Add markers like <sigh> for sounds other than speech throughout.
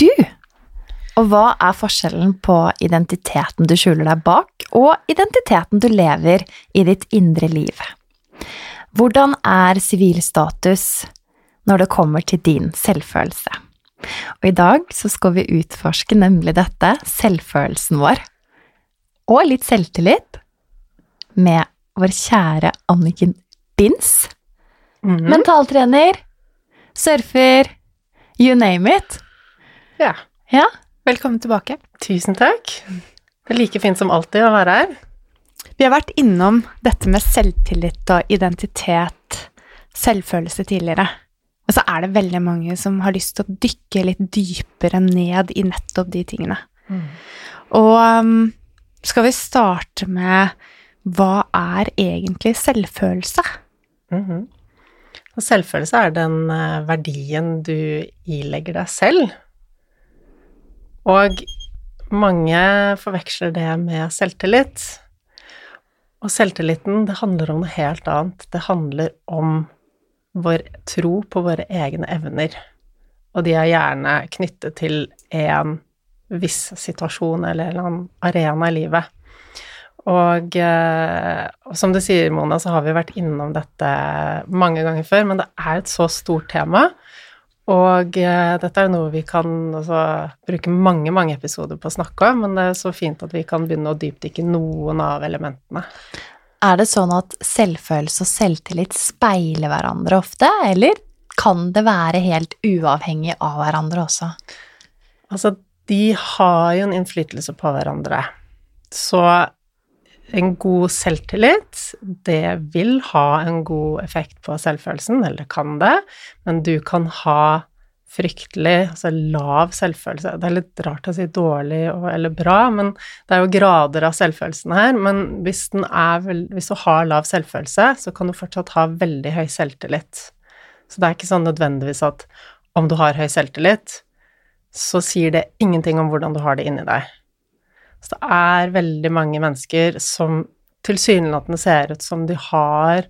du? Og hva er forskjellen på identiteten du skjuler deg bak, og identiteten du lever i ditt indre liv? Hvordan er sivilstatus når det kommer til din selvfølelse? Og i dag så skal vi utforske nemlig dette, selvfølelsen vår, og litt selvtillit, med vår kjære Anniken Binds. Mhm. Mentaltrener, surfer, you name it. Ja. Ja, Velkommen tilbake. Tusen takk. Det er like fint som alltid å være her. Vi har vært innom dette med selvtillit og identitet, selvfølelse tidligere. Og så er det veldig mange som har lyst til å dykke litt dypere ned i nettopp de tingene. Og um, skal vi starte med hva er egentlig selvfølelse? Mm -hmm. selvfølelse er den eh, verdien du ilegger deg selv. Og mange forveksler det med selvtillit. Og selvtilliten, det handler om noe helt annet. Det handler om vår tro på våre egne evner. Og de er gjerne knyttet til en viss situasjon eller en eller annen arena i livet. Og, eh, og som du sier, Mona, så har vi vært innom dette mange ganger før, men det er et så stort tema. Og eh, dette er noe vi kan altså, bruke mange, mange episoder på å snakke om, men det er så fint at vi kan begynne å dypdykke noen av elementene. Er det sånn at selvfølelse og selvtillit speiler hverandre ofte, eller kan det være helt uavhengig av hverandre også? Altså, de har jo en innflytelse på hverandre. Så en god selvtillit, det vil ha en god effekt på selvfølelsen, eller kan det, men du kan ha fryktelig, altså lav selvfølelse. Det er litt rart å si dårlig og, eller bra, men det er jo grader av selvfølelsen her. Men hvis, den er vel, hvis du har lav selvfølelse, så kan du fortsatt ha veldig høy selvtillit. Så det er ikke sånn nødvendigvis at om du har høy selvtillit, så sier det ingenting om hvordan du har det inni deg. Så det er veldig mange mennesker som tilsynelatende ser ut som de har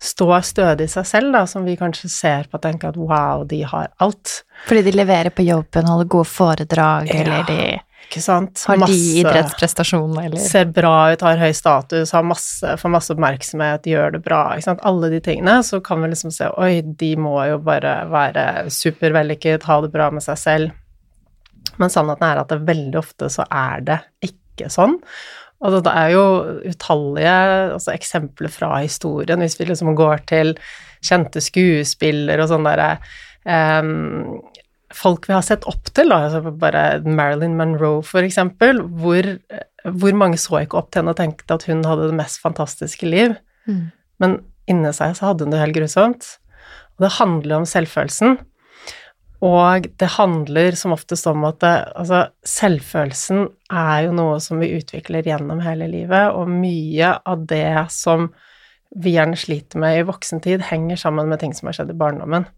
står stødig i seg selv, da, som vi kanskje ser på og tenker at wow, de har alt. Fordi de leverer på jobben, holder gode foredrag, Ja, eller de Ikke sant? har de idrettsprestasjoner, eller ser bra ut, har høy status, har masse, får masse oppmerksomhet, gjør det bra, ikke sant. Alle de tingene, så kan vi liksom se oi, de må jo bare være supervellykket, ha det bra med seg selv. Men sannheten er at det veldig ofte så er det ikke sånn. Og det er jo utallige altså, eksempler fra historien, hvis vi liksom går til kjente skuespillere og sånn derre um, Folk vi har sett opp til, da, altså bare Marilyn Monroe, for eksempel, hvor, hvor mange så ikke opp til henne og tenkte at hun hadde det mest fantastiske liv, Mm. men inni seg så hadde hun det helt grusomt. Og det handler om selvfølelsen. Og det handler som oftest om at det, altså, selvfølelsen er jo noe som vi utvikler gjennom hele livet, og mye av det som vi gjerne sliter med i voksentid, henger sammen med ting som har skjedd i barndommen.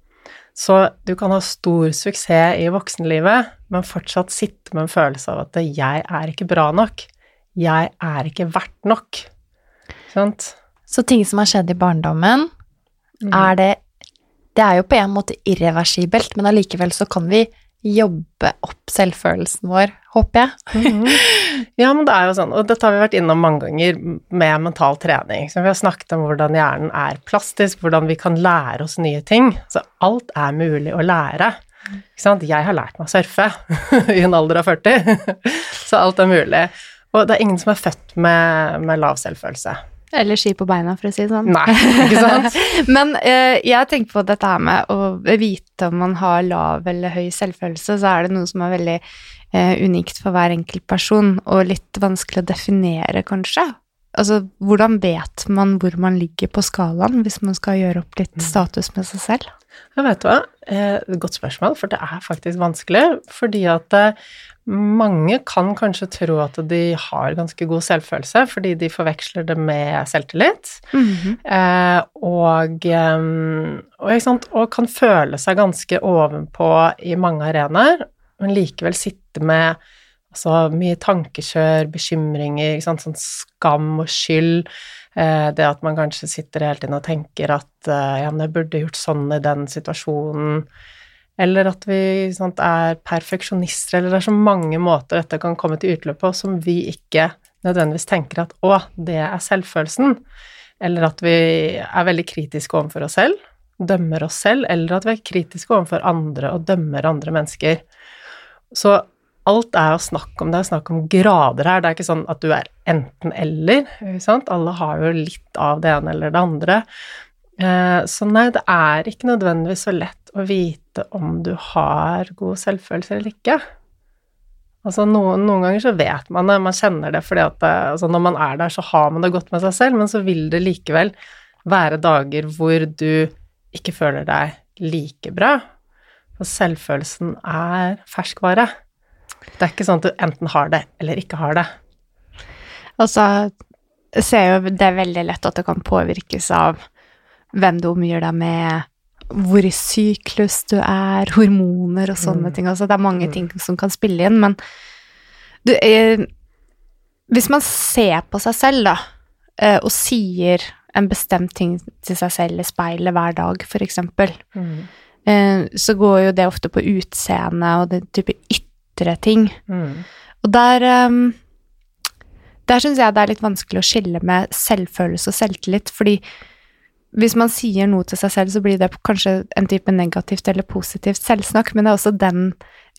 Så du kan ha stor suksess i voksenlivet, men fortsatt sitte med en følelse av at 'jeg er ikke bra nok', 'jeg er ikke verdt nok'. Sant? Så ting som har skjedd i barndommen, Mm. er det Det er jo på en måte irreversibelt, men allikevel så kan vi jobbe opp selvfølelsen vår, håper jeg. Mhm. Ja, men det er jo sånn, og dette har vi vært innom mange ganger med mental trening. Så vi har snakket om hvordan hjernen er plastisk, hvordan vi kan lære oss nye ting. Så alt er mulig å lære. Ikke sant? Jeg har lært meg å surfe <laughs> i en alder av 40, <laughs> så alt er mulig. Og det er ingen som er født med, med lav selvfølelse. Eller ski på beina, for å si det sånn. Nei, ikke sant? <laughs> Men eh, jeg tenker på dette her med å vite om man har lav eller høy selvfølelse, så er det noe som er veldig eh, unikt for hver enkelt person, og litt vanskelig å definere, kanskje. Altså, hvordan vet man hvor man ligger på skalaen hvis man skal gjøre opp Mm. litt status med seg selv? Jeg vet du hva, eh, godt spørsmål, for det er faktisk vanskelig. Fordi at eh, mange kan kanskje tro at de har ganske god selvfølelse, fordi de forveksler det med selvtillit. Eh, og, eh, og, sant? og kan føle seg ganske ovenpå i mange arenaer, men likevel sitte med altså, mye tankekjør, bekymringer, sant? sånn skam og skyld. Eh, det at man kanskje sitter hele tiden og tenker at eh, ja, men jeg burde gjort sånn i den situasjonen. Eller at vi sant, er perfeksjonister, eller det er så mange måter dette kan komme til utløp på som vi ikke nødvendigvis tenker at å, det er selvfølelsen. Eller at vi er veldig kritiske overfor oss selv, dømmer oss selv, eller at vi er kritiske overfor andre og dømmer andre mennesker. Så alt er å snakke om det, er snakk om grader her. Det er ikke sånn at du er enten-eller. Alle har jo litt av det ene eller det andre. Eh, Så nei, det er ikke nødvendigvis så lett å vite om du har god selvfølelse eller ikke. Altså noen, noen ganger så vet man det, man kjenner det fordi at det, altså når man er der, så har man det godt med seg selv, men så vil det likevel være dager hvor du ikke føler deg like bra. For selvfølelsen er ferskvare. Det er ikke sånn at du enten har det eller ikke har det. Altså, så ser jo det er veldig lett at det kan påvirkes av hvem du omgir deg med, hvor i syklus du er, hormoner og sånne Mm. ting. Altså, det er mange Mm. ting som kan spille inn, men du, eh, hvis man ser på seg selv, da, eh, og sier en bestemt ting til seg selv i speilet hver dag, for eksempel, eh, så går jo det ofte på utseende og den type ytre ting. Mm. Og der um, Der syns jeg det er litt vanskelig å skille med selvfølelse og selvtillit, fordi hvis man sier noe til seg selv, så blir det kanskje en type negativt eller positivt selvsnakk, men det er også den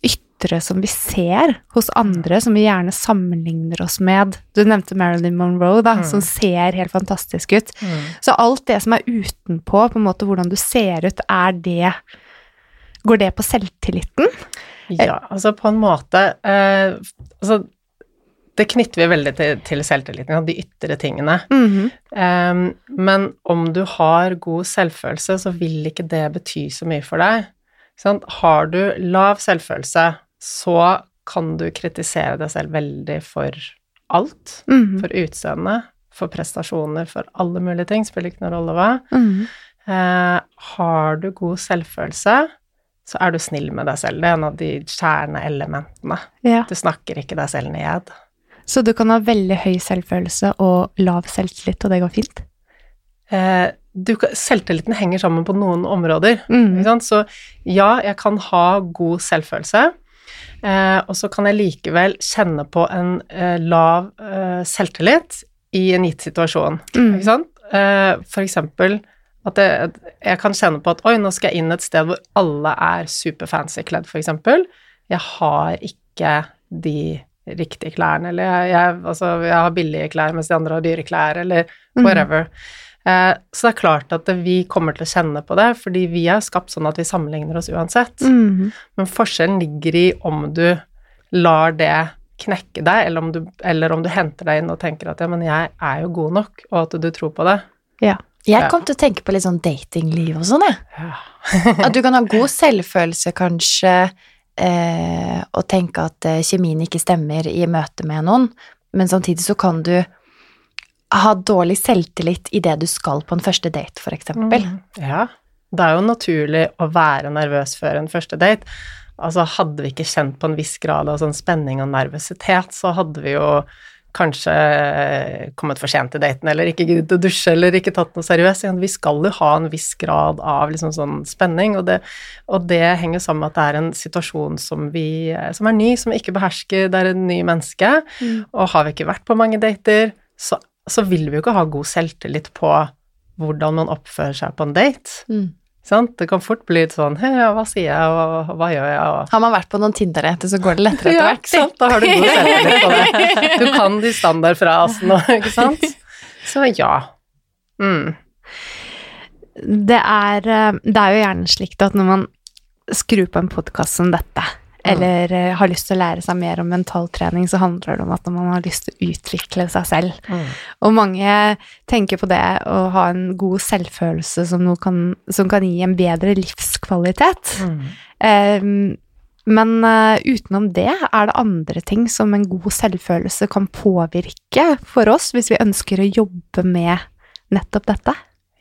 ytre som vi ser hos andre, som vi gjerne sammenligner oss med. Du nevnte Marilyn Monroe, da, Mm. som ser helt fantastisk ut. Mm. Så alt det som er utenpå, på en måte hvordan du ser ut, er det Går det på selvtilliten? Ja, altså på en måte eh, Altså, det knytter vi veldig til, til selvtilliten, de ytre tingene. Em, men om du har god selvfølelse, så vil ikke det bety så mye for deg. Sant? Har du lav selvfølelse, så kan du kritisere deg selv veldig for alt. Mhm. For utseendet, for prestasjoner, for alle mulige ting. Spiller ikke noen rolle hva. Mm -hmm. uh, har du god selvfølelse, så er du snill med deg selv. Det er en av de kjerneelementene. Ja. Du snakker ikke deg selv ned. Så du kan ha veldig høy selvfølelse og lav selvtillit, og det går fint? Eh, du, selvtilliten henger sammen på noen områder. Mm. Så ja, jeg kan ha god selvfølelse, eh, og så kan jeg likevel kjenne på en eh, lav eh, selvtillit i en gitt situasjon. Mm. Ikke sant? Eh, for eksempel at jeg, jeg kan kjenne på at oi, nå skal jeg inn et sted hvor alle er superfancy kledd, for eksempel. Jeg har ikke de riktige klærne, eller jeg, jeg, altså, jeg har billige klær mens de andre har dyre klær, eller Mm. whatever. Eh, så det er klart at vi kommer til å kjenne på det, fordi vi er skapt sånn at vi sammenligner oss uansett. Mm. Men forskjellen ligger i om du lar det knekke deg, eller om du, eller om du henter deg inn og tenker at ja, men jeg er jo god nok, og at du tror på det. Ja. Jeg kom til å tenke på litt sånn datingliv og sånn, jeg. Ja. <laughs> At du kan ha god selvfølelse, kanskje, eh, og tenke at eh, kjemien ikke stemmer i møte med noen, men samtidig så kan du ha dårlig selvtillit i det du skal på en første date, eksempel. Mm. Ja. Det er jo naturlig å være nervøs før en første date. Altså, hadde vi ikke kjent på en viss grad av sånn spenning og nervøsitet, så hadde vi jo kanskje kommet for sent til daten, eller ikke giddet å dusje, eller ikke tatt noe seriøst. Vi skal jo ha en viss grad av liksom sånn spenning, og det, og det henger sammen med at det er en situasjon som, vi, som er ny, som vi ikke behersker, det er en ny menneske, og har vi ikke vært på mange dater, så, så vil vi jo ikke ha god selvtillit på hvordan man oppfører seg på en date. Mm. Sant? Det kan fort bli litt sånn hva sier jeg, og hva gjør jeg, og Har man vært på noen Tinder etter, så går det lettere etter hvert. Ja, sant? Da har du god selvtillit på det. Du kan de standardfrasene, ikke sant? Så ja. Mm. Det er, eh, det er jo gjerne slik at når man skrur på en podkast som dette, eller mm. har lyst til å lære seg mer om mentaltrening, så handler det om at man har lyst til å utvikle seg selv. Mm. Og mange tenker på det å ha en god selvfølelse som, kan, som kan gi en bedre livskvalitet. Mm. Um, men uh, utenom det, er det andre ting som en god selvfølelse kan påvirke for oss hvis vi ønsker å jobbe med nettopp dette?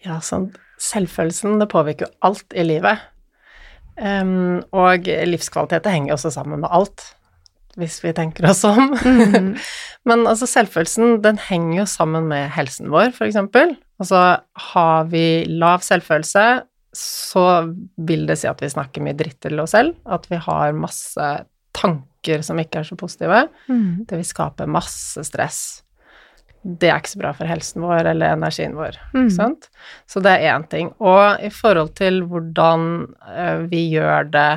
Ja, sånn selvfølelsen, det påvirker jo alt i livet. Um, og livskvalitet henger også sammen med alt, hvis vi tenker oss om. Mm. <laughs> Men altså, selvfølelsen, den henger jo sammen med helsen vår, for eksempel. Altså, har vi lav selvfølelse, så vil det si at vi snakker mye dritt til oss selv, at vi har masse tanker som ikke er så positive. Mm. Det vil skape masse stress. Det er ikke så bra for helsen vår eller energien vår. Mm. Sant? Så det er én ting. Og i forhold til hvordan eh, vi gjør det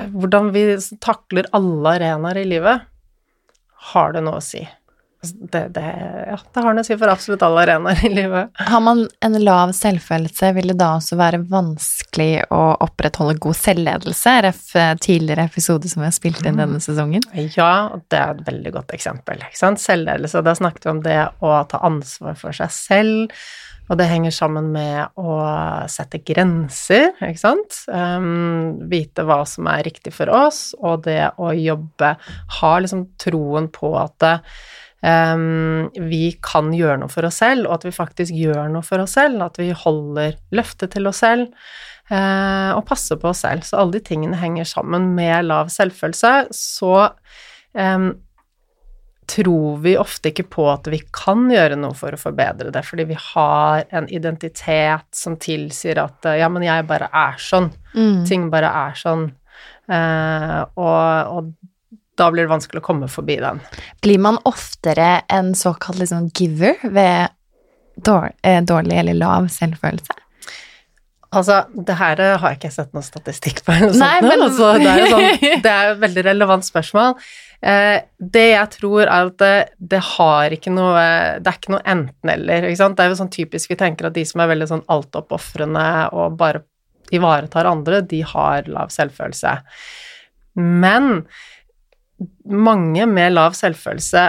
eh, Hvordan vi takler alle arenaer i livet, har det noe å si. Altså, Det, det, ja, det har noe å si for absolutt alle arenaer i livet. Har man en lav selvfølelse, vil det da også være vanskelig å opprettholde god selvledelse? Ref tidligere episode som vi har spilt inn denne sesongen. Ja, og det er et veldig godt eksempel. Selvledelse, da snakket vi om det å ta ansvar for seg selv, og det henger sammen med å sette grenser, ikke sant? Um, vite hva som er riktig for oss, og det å jobbe, ha liksom troen på at um, vi kan gjøre noe for oss selv, og at vi faktisk gjør noe for oss selv, at vi holder løftet til oss selv. uh, og passer på oss selv. Så alle de tingene henger sammen med lav selvfølelse. Så um, tror vi ofte ikke på at vi kan gjøre noe for å forbedre det, fordi vi har en identitet som tilsier at eh, ja, men jeg bare er sånn. Mm. Ting bare er sånn. Eh, og, og da blir det vanskelig å komme forbi den. Blir man oftere en såkalt liksom giver ved eh, dårlig eller lav selvfølelse? Altså, det her eh, har jeg ikke sett noe statistikk på. <laughs> noe Nei, men- altså, det, er sånn, <laughs> det er et veldig relevant spørsmål. Eh, det jeg tror er at det, det har ikke noe Det er ikke noe enten-eller. Det er jo sånn typisk vi tenker at de som er veldig sånn altoppofrende og bare ivaretar andre, de har lav selvfølelse. Men mange med lav selvfølelse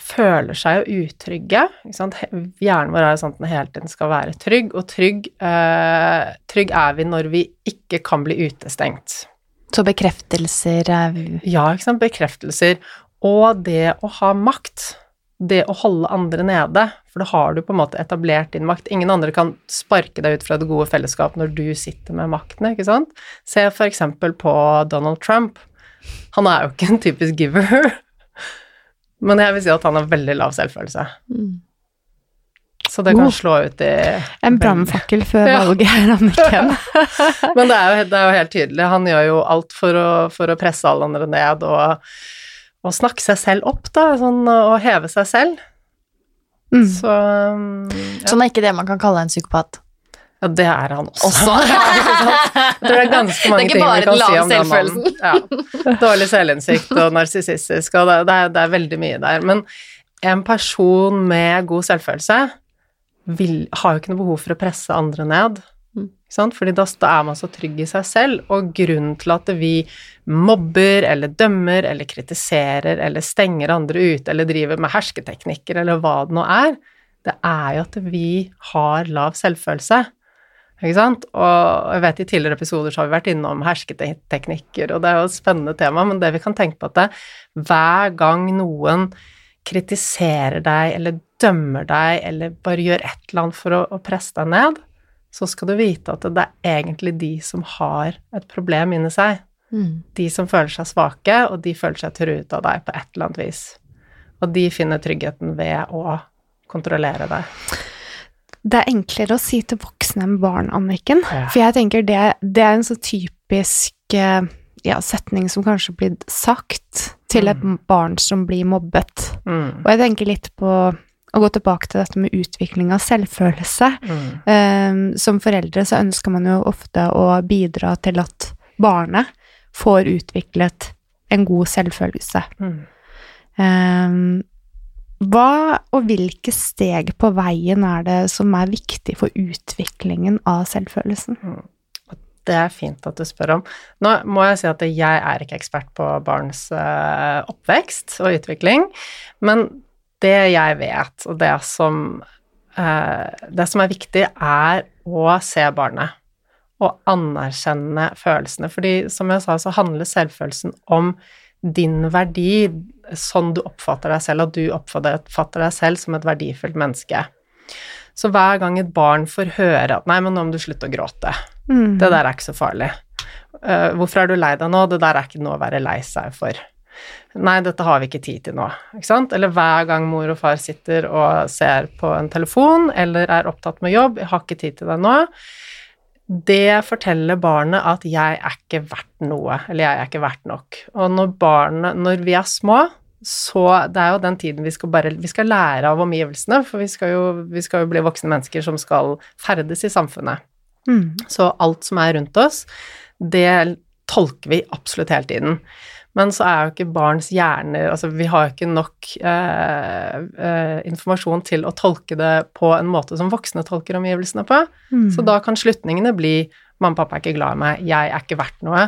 føler seg jo utrygge. Ikke sant? Hjernen vår er sånn at den hele tiden skal være trygg, og trygg, eh, trygg er vi når vi ikke kan bli utestengt. Så bekreftelser er vi Ja, ikke sant, bekreftelser. Og det å ha makt. Det å holde andre nede. For da har du på en måte etablert din makt. Ingen andre kan sparke deg ut fra det gode fellesskap når du sitter med makten, ikke sant. Se for eksempel på Donald Trump. Han er jo ikke en typisk giver. Men jeg vil si at han har veldig lav selvfølelse. Mm. Så det kan Oh. slå ut i En brannfakkel før Ja. valget her, Anniken. <laughs> Men det er, jo, det er jo helt tydelig. Han gjør jo alt for å, for å presse alle andre ned og, og snakke seg selv opp, da, sånn, og heve seg selv. Mm. Så um, ja. Sånn er ikke det man kan kalle en psykopat. Ja, det er han også. Også. <laughs> Jeg tror det er ganske mange ting vi kan si om den mannen. Ja. Dårlig selvinnsikt og narsissistisk, og det, er, det er veldig mye der. Men en person med god selvfølelse vil, har jo ikke noe behov for å presse andre ned. Mm. Fordi da er man så trygg i seg selv, og grunnen til at vi mobber eller dømmer eller kritiserer eller stenger andre ute eller driver med hersketeknikker eller hva det nå er, det er jo at vi har lav selvfølelse. Ikke sant? Og jeg vet i tidligere episoder så har vi vært innom hersketeknikker, og det er jo et spennende tema, men det vi kan tenke på at det, hver gang noen kritiserer deg eller dømmer deg eller bare gjør et eller annet for å, å presse deg ned, så skal du vite at det er egentlig de som har et problem inni seg. Mm. De som føler seg svake, og de føler seg truet av deg på et eller annet vis. Og de finner tryggheten ved å kontrollere deg. Det er enklere å si til voksne enn barn, Anniken. Ja. For jeg tenker det, det er en så typisk eh, ja, setning som kanskje blir sagt til et barn som blir mobbet. Mm. Og jeg tenker litt på å gå tilbake til dette med utvikling av selvfølelse. Mm. Um, som foreldre så ønsker man jo ofte å bidra til at barnet får utviklet en god selvfølelse. Mm. Eh, hva og hvilke steg på veien er det som er viktig for utviklingen av selvfølelsen? det er fint at du spør om. Nå må jeg si at jeg er ikke ekspert på barns eh, oppvekst og utvikling, men det jeg vet, og det som, eh, det som er viktig, er å se barnet og anerkjenne følelsene. Fordi som jeg sa, så handler selvfølelsen om din verdi, sånn du oppfatter deg selv, at du oppfatter deg selv som et verdifullt menneske. Så hver gang et barn får høre at 'nei, men nå må du slutte å gråte', mm. det der er ikke så farlig. Uh, 'Hvorfor er du lei deg nå?' Det der er ikke noe å være lei seg for. Nei, dette har vi ikke tid til nå. Ikke sant? Eller hver gang mor og far sitter og ser på en telefon eller er opptatt med jobb, 'jeg har ikke tid til det nå', det forteller barnet at 'jeg er ikke verdt noe', eller 'jeg er ikke verdt nok'. Og når barnet, når vi er små, så det er jo den tiden vi skal bare Vi skal lære av omgivelsene, for vi skal jo, vi skal jo bli voksne mennesker som skal ferdes i samfunnet. Mm. Så alt som er rundt oss, det tolker vi absolutt hele tiden. Men så er jo ikke barns hjerner Altså, vi har jo ikke nok eh, eh, informasjon til å tolke det på en måte som voksne tolker omgivelsene på. Mm. Så da kan slutningene bli Mamma og pappa er ikke glad i meg, jeg er ikke verdt noe.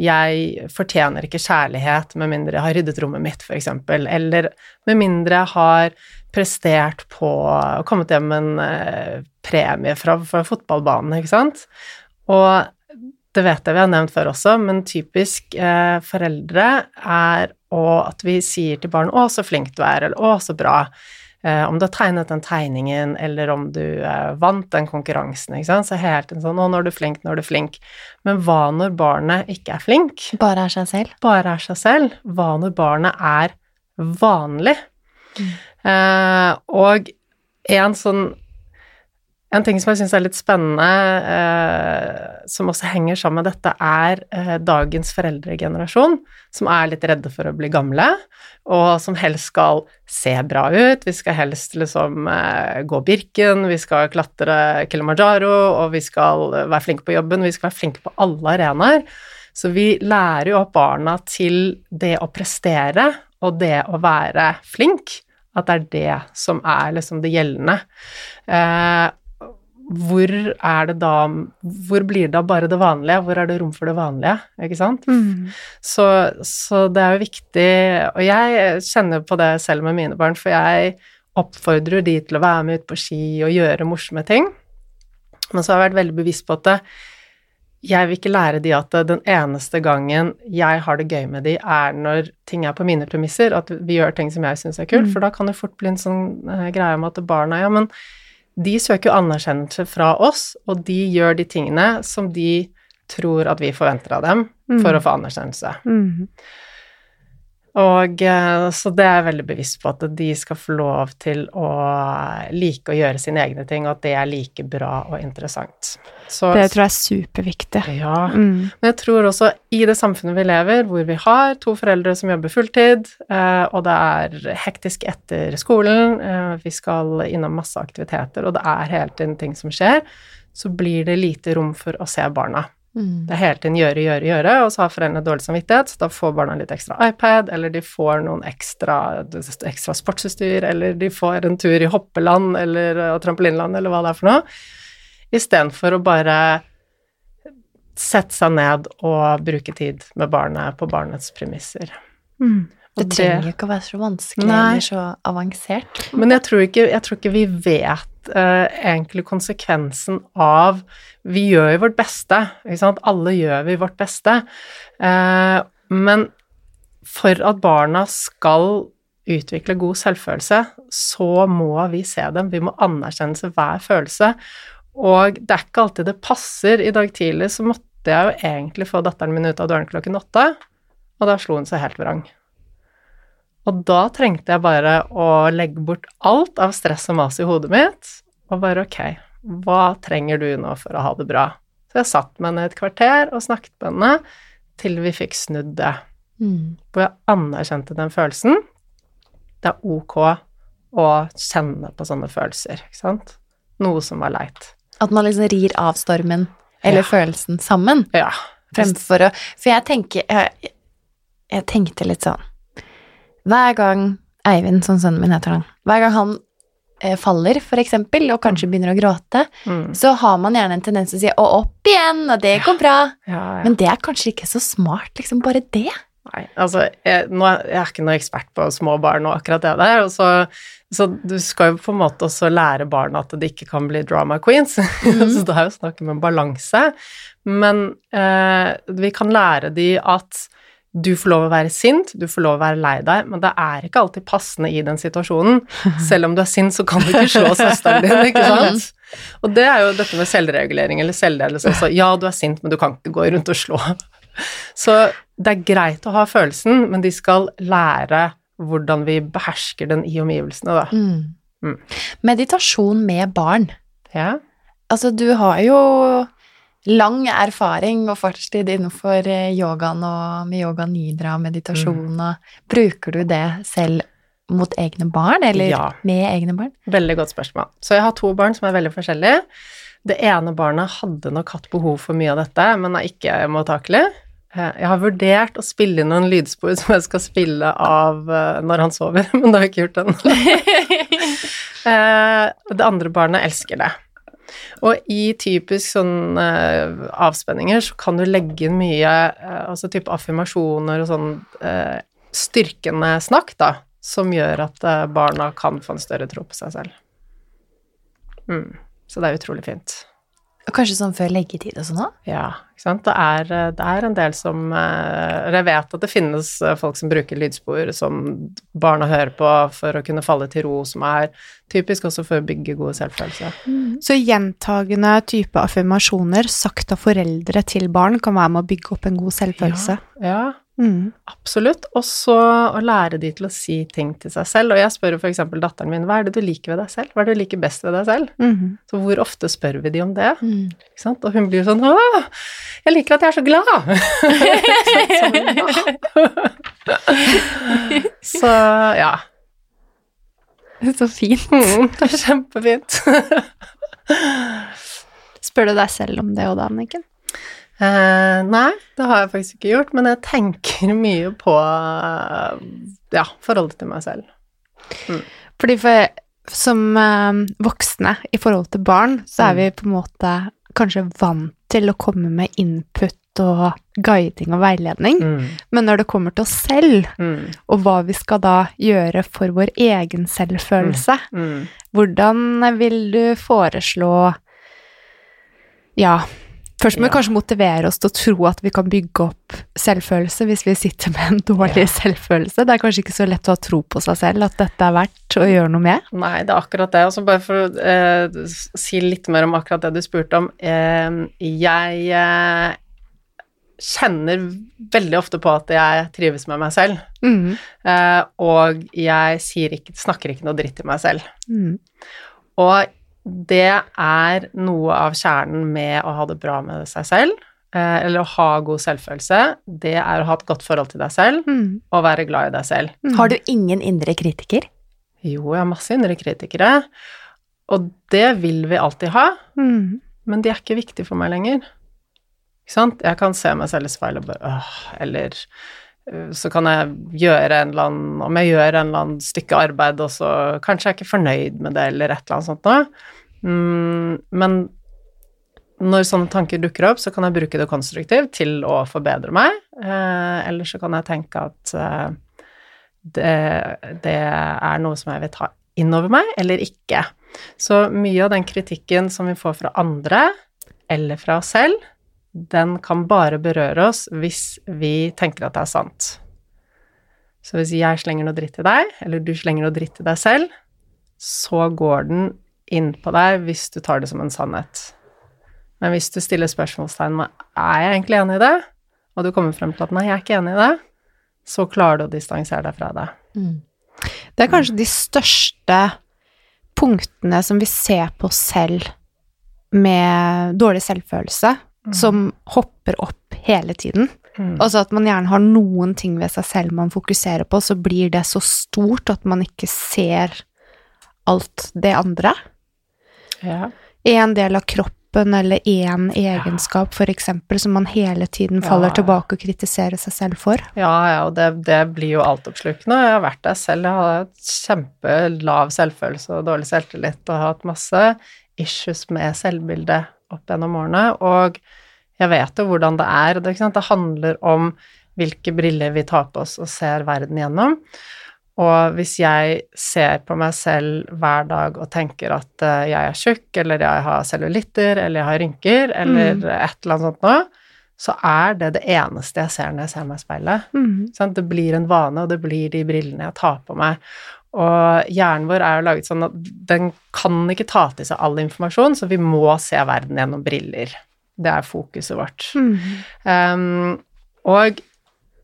Jeg fortjener ikke kjærlighet med mindre jeg har ryddet rommet mitt, f.eks. Eller med mindre jeg har prestert på og kommet hjem med en eh, premie fra, fra fotballbanen, ikke sant. Og det vet jeg vi har nevnt før også, men typisk eh, foreldre er og at vi sier til barn 'Å, så flink du er', eller 'Å, så bra'. Eh, om du har tegnet den tegningen, eller om du eh, vant den konkurransen, ikke sant. Så helt en sånn 'Å, nå er du flink, nå er du flink'. Men hva når barnet ikke er flink? Bare er seg selv? Bare er seg selv. Hva når barnet er vanlig? Mm. Eh, og en sånn en ting som jeg syns er litt spennende, eh, som også henger sammen med dette, er eh, dagens foreldregenerasjon, som er litt redde for å bli gamle, og som helst skal se bra ut. Vi skal helst liksom eh, gå Birken, vi skal klatre Kilimanjaro, og vi skal være flinke på jobben, vi skal være flinke på alle arenaer. Så vi lærer jo opp barna til det å prestere og det å være flink. At det er det som er liksom det gjeldende. Eh, hvor er det da Hvor blir det da bare det vanlige? Hvor er det rom for det vanlige? Ikke sant? Mm. Så, så, det er jo viktig Og jeg kjenner på det selv med mine barn, for jeg oppfordrer de til å være med ut på ski og gjøre morsomme ting. Men så har jeg vært veldig bevisst på at det, jeg vil ikke lære de at den eneste gangen jeg har det gøy med de, er når ting er på mine premisser, at vi gjør ting som jeg syns er kult, mm. for da kan det fort bli en sånn uh, greie om at barna Ja, men de søker jo anerkjennelse fra oss, og de gjør de tingene som de tror at vi forventer av dem for mm. å få anerkjennelse. Mm. Og eh, så det er jeg veldig bevisst på, at de skal få lov til å like å gjøre sine egne ting, og at det er like bra og interessant. Så, det tror jeg er superviktig. Ja. Mm. Men jeg tror også i det samfunnet vi lever, hvor vi har to foreldre som jobber fulltid, eh, og det er hektisk etter skolen, eh, vi skal innom masse aktiviteter, og det er hele tiden ting som skjer, så blir det lite rom for å se barna. Mm. Det er hele tiden gjøre, gjøre, gjøre, og så har foreldrene dårlig samvittighet, så da får barna litt ekstra iPad, eller de får noen ekstra, ekstra sportsutstyr, eller de får en tur i hoppeland eller trampolineland, eller hva det er for noe, istedenfor å bare sette seg ned og bruke tid med barnet på barnets premisser. Mm. Det trenger jo ikke å være så vanskelig Nei. eller så avansert. Men jeg tror ikke, jeg tror ikke vi vet uh, egentlig konsekvensen av Vi gjør jo vårt beste, ikke sant. Alle gjør vi vårt beste. Uh, men for at barna skal utvikle god selvfølelse, så må vi se dem. Vi må anerkjenne hver følelse. Og det er ikke alltid det passer. I dag tidlig så måtte jeg jo egentlig få datteren min ut av døren klokken åtte, og da slo hun seg helt vrang. Og da trengte jeg bare å legge bort alt av stress og mas i hodet mitt, og bare ok, hva trenger du nå for å ha det bra? Så jeg satt meg ned et kvarter og snakket med henne til vi fikk snudd det. Mm. Hvor jeg anerkjente den følelsen. Det er ok å kjenne på sånne følelser, ikke sant? Noe som var leit. At man liksom rir av stormen, eller ja. følelsen, sammen? Ja. Fremfor å For jeg tenker jeg, jeg tenkte litt sånn hver gang Eivind, som sønnen min heter han, hver gang han eh, faller, for eksempel, og kanskje begynner å gråte, Mm. så har man gjerne en tendens til å si 'å, opp igjen', og det går bra. Ja, ja. Men det er kanskje ikke så smart, liksom, bare det. Nei, altså, jeg, nå, er- jeg er ikke noen ekspert på små barn og akkurat det der, og så, så du skal jo på en måte også lære barna at de ikke kan bli drama queens, <laughs> så det er jo snakk om en balanse, men eh, vi kan lære de at du får lov å være sint, du får lov å være lei deg, men det er ikke alltid passende i den situasjonen. <laughs> Selv om du er sint, så kan du ikke slå søsteren din, ikke sant? Og det er jo dette med selvregulering eller selvledelse også. Ja, du er sint, men du kan ikke gå rundt og slå. Så det er greit å ha følelsen, men de skal lære hvordan vi behersker den i omgivelsene, da. Mm. Meditasjon med barn. Ja. Altså, du har jo lang erfaring og fartstid innenfor eh, yogaen og med yoga nidra og meditasjon, og bruker du det selv mot egne barn, eller Ja. med egne barn? Veldig godt spørsmål. Så jeg har to barn som er veldig forskjellige. Det ene barnet hadde nok hatt behov for mye av dette, men er ikke mottakelig. Eh, Jeg har vurdert å spille inn noen lydspor som jeg skal spille av eh, når han sover, <laughs> men det har jeg ikke gjort ennå. <laughs> Det andre barnet elsker det. Og i typisk sånn uh, avspenninger så kan du legge inn mye uh, altså type affirmasjoner og sånn uh, styrkende snakk, da, som gjør at barna kan få en større tro på seg selv. Mm. Så det er utrolig fint. Kanskje sånn før leggetid og sånn òg? Ja, ikke sant. Det er, eh, det er en del som eh, eller Jeg vet at det finnes eh, folk som bruker lydspor som barna hører på for å kunne falle til ro, som er typisk også for å bygge god selvfølelse. Så gjentagende type affirmasjoner sagt av foreldre til barn kan være med å bygge opp en god selvfølelse. Ja. Ja, Mm. absolutt. Og så å lære de til å si ting til seg selv. Og jeg spør jo eksempel datteren min hva er det du liker ved deg selv? Hva er det du liker best ved deg selv? Mm. Så hvor ofte spør vi de om det? Mm. Ikke sant? Og hun blir jo sånn Å, jeg liker at jeg er så glad! <laughs> så ja. Så fint. Mm, det er kjempefint. Spør du deg selv om det òg da, Anniken? Eh, nei, det har jeg faktisk ikke gjort, men jeg tenker <laughs> mye på eh, ja, forholdet til meg selv. Fordi for, som eh, voksne i forhold til barn, så er Mm. vi på en måte kanskje vant til å komme med input og guiding og veiledning. Men når det kommer til oss selv, Mm. og hva vi skal da gjøre for vår egen selvfølelse, Mm. hvordan vil du foreslå Ja, først må vi Ja. kanskje motivere oss til å tro at vi kan bygge opp selvfølelse hvis vi sitter med en dårlig selvfølelse. Det er kanskje ikke så lett å ha tro på seg selv at dette er verdt å gjøre noe med. Nei, det er akkurat det. Altså bare for å eh, si litt mer om akkurat det du spurte om. Eh, jeg eh, kjenner veldig ofte på at jeg trives med meg selv. Mm. Eh, og jeg ikke, snakker ikke noe dritt til meg selv. Mm. Og det er noe av kjernen med å ha det bra med seg selv, eh, eller å ha god selvfølelse. Det er å ha et godt forhold til deg selv, Mm. og være glad i deg selv. Mm. Har du ingen indre kritiker? Jo, jeg har masse indre kritikere, og det vil vi alltid ha, Mm. men de er ikke viktige for meg lenger. Ikke sant? Jeg kan se meg selv i speilet og bare åh, eller så kan jeg gjøre en eller annen Om jeg gjør en eller annen stykke arbeid, og så kanskje jeg er ikke fornøyd med det, eller et eller annet sånt noe. Mm, men når sånne tanker dukker opp, så kan jeg bruke det konstruktivt til å forbedre meg, eh, eller så kan jeg tenke at eh, det, det er noe som jeg vil ta inn over meg, eller ikke. Så mye av den kritikken som vi får fra andre, eller fra oss selv, den kan bare berøre oss hvis vi tenker at det er sant. Så hvis jeg slenger noe dritt til deg, eller du slenger noe dritt til deg selv, så går den inn på deg hvis du tar det som en sannhet. Men hvis du stiller spørsmålstegn med er jeg egentlig enig i det, og du kommer frem til at nei, jeg er ikke enig i det, så klarer du å distansere deg fra det. Det er kanskje de største punktene som vi ser på selv med dårlig selvfølelse, som hopper opp hele tiden. Mm. Altså at man gjerne har noen ting ved seg selv man fokuserer på, så blir det så stort at man ikke ser alt det andre. Ja. En del av kroppen eller én egenskap, for eksempel, som man hele tiden faller Ja. tilbake og kritiserer seg selv for. Ja, ja, og det, det blir jo altoppslukende. Jeg har vært der selv. Jeg har hatt kjempelav selvfølelse og dårlig selvtillit og har hatt masse issues med selvbildet opp gjennom årene. Og jeg vet jo hvordan det er. Det, det handler om hvilke briller vi tar på oss og ser verden gjennom. Og hvis jeg ser på meg selv hver dag og tenker at eh, jeg er tjukk, eller jeg har cellulitter, eller jeg har rynker, eller Mm. et eller annet sånt noe, så er det det eneste jeg ser når jeg ser meg i speilet. Mm. Sånn? Det blir en vane, og det blir de brillene jeg tar på meg. Og hjernen vår er jo laget sånn at den kan ikke ta til seg all informasjon, så vi må se verden gjennom briller. Det er fokuset vårt. Mm. Um, og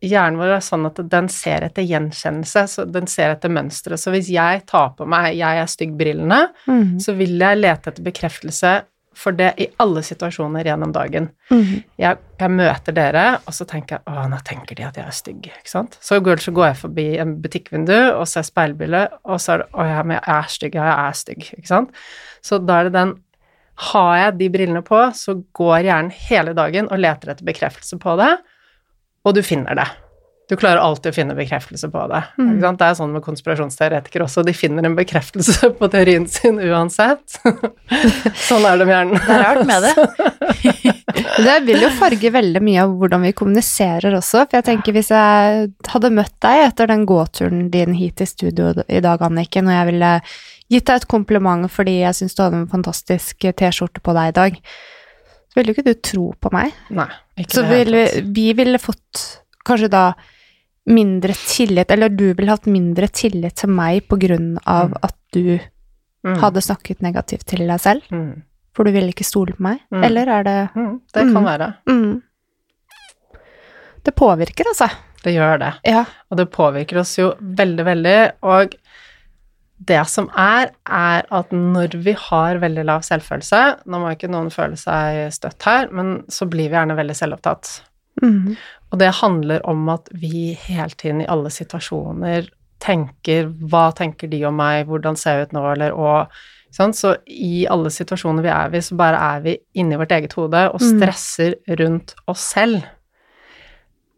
hjernen vår er sånn at den ser etter gjenkjennelse, så den ser etter mønstre. Så hvis jeg tar på meg 'jeg er stygg'-brillene, mm. så vil jeg lete etter bekreftelse for det i alle situasjoner gjennom dagen. Mhm. Jeg, jeg møter dere, og så tenker jeg 'Å, nå tenker de at jeg er stygg', ikke sant? Så går, så går jeg forbi en butikkvindu og ser speilbildet, og så er det 'Å ja, men jeg er stygg, ja, jeg er stygg', ikke sant? Så da er det den Har jeg de brillene på, så går hjernen hele dagen og leter etter bekreftelse på det, og du finner det. Du klarer alltid å finne bekreftelse på det. Mm. Det er sånn med konspirasjonsteoretikere også, de finner en bekreftelse på teorien sin uansett. <laughs> sånn er det med hjernen. Det er rart med det. <laughs> Det vil jo farge veldig mye av hvordan vi kommuniserer også, for jeg tenker hvis jeg hadde møtt deg etter den gåturen din hit i studio i dag, Anniken, og jeg ville gitt deg et kompliment fordi jeg syns du hadde en fantastisk T-skjorte på deg i dag, så ville jo ikke du tro på meg. Nei, ikke Så det ville, vi ville fått kanskje da mindre tillit, eller du ville hatt mindre tillit til meg på grunn av Mm. at du Mm. hadde snakket negativt til deg selv, Mm. for du ville ikke stole på meg, Mm. eller er det Mm. Det kan Mm. være. Det påvirker, altså. Det gjør det. Ja. Og det påvirker oss jo veldig, veldig. Og det som er, er at når vi har veldig lav selvfølelse Nå må ikke noen føle seg støtt her, men så blir vi gjerne veldig selvopptatt. Mm. Og det handler om at vi hele tiden i alle situasjoner tenker Hva tenker de om meg? Hvordan ser jeg ut nå? Eller og sånn. Så i alle situasjoner vi er i, så bare er vi inni vårt eget hode og Mm. stresser rundt oss selv.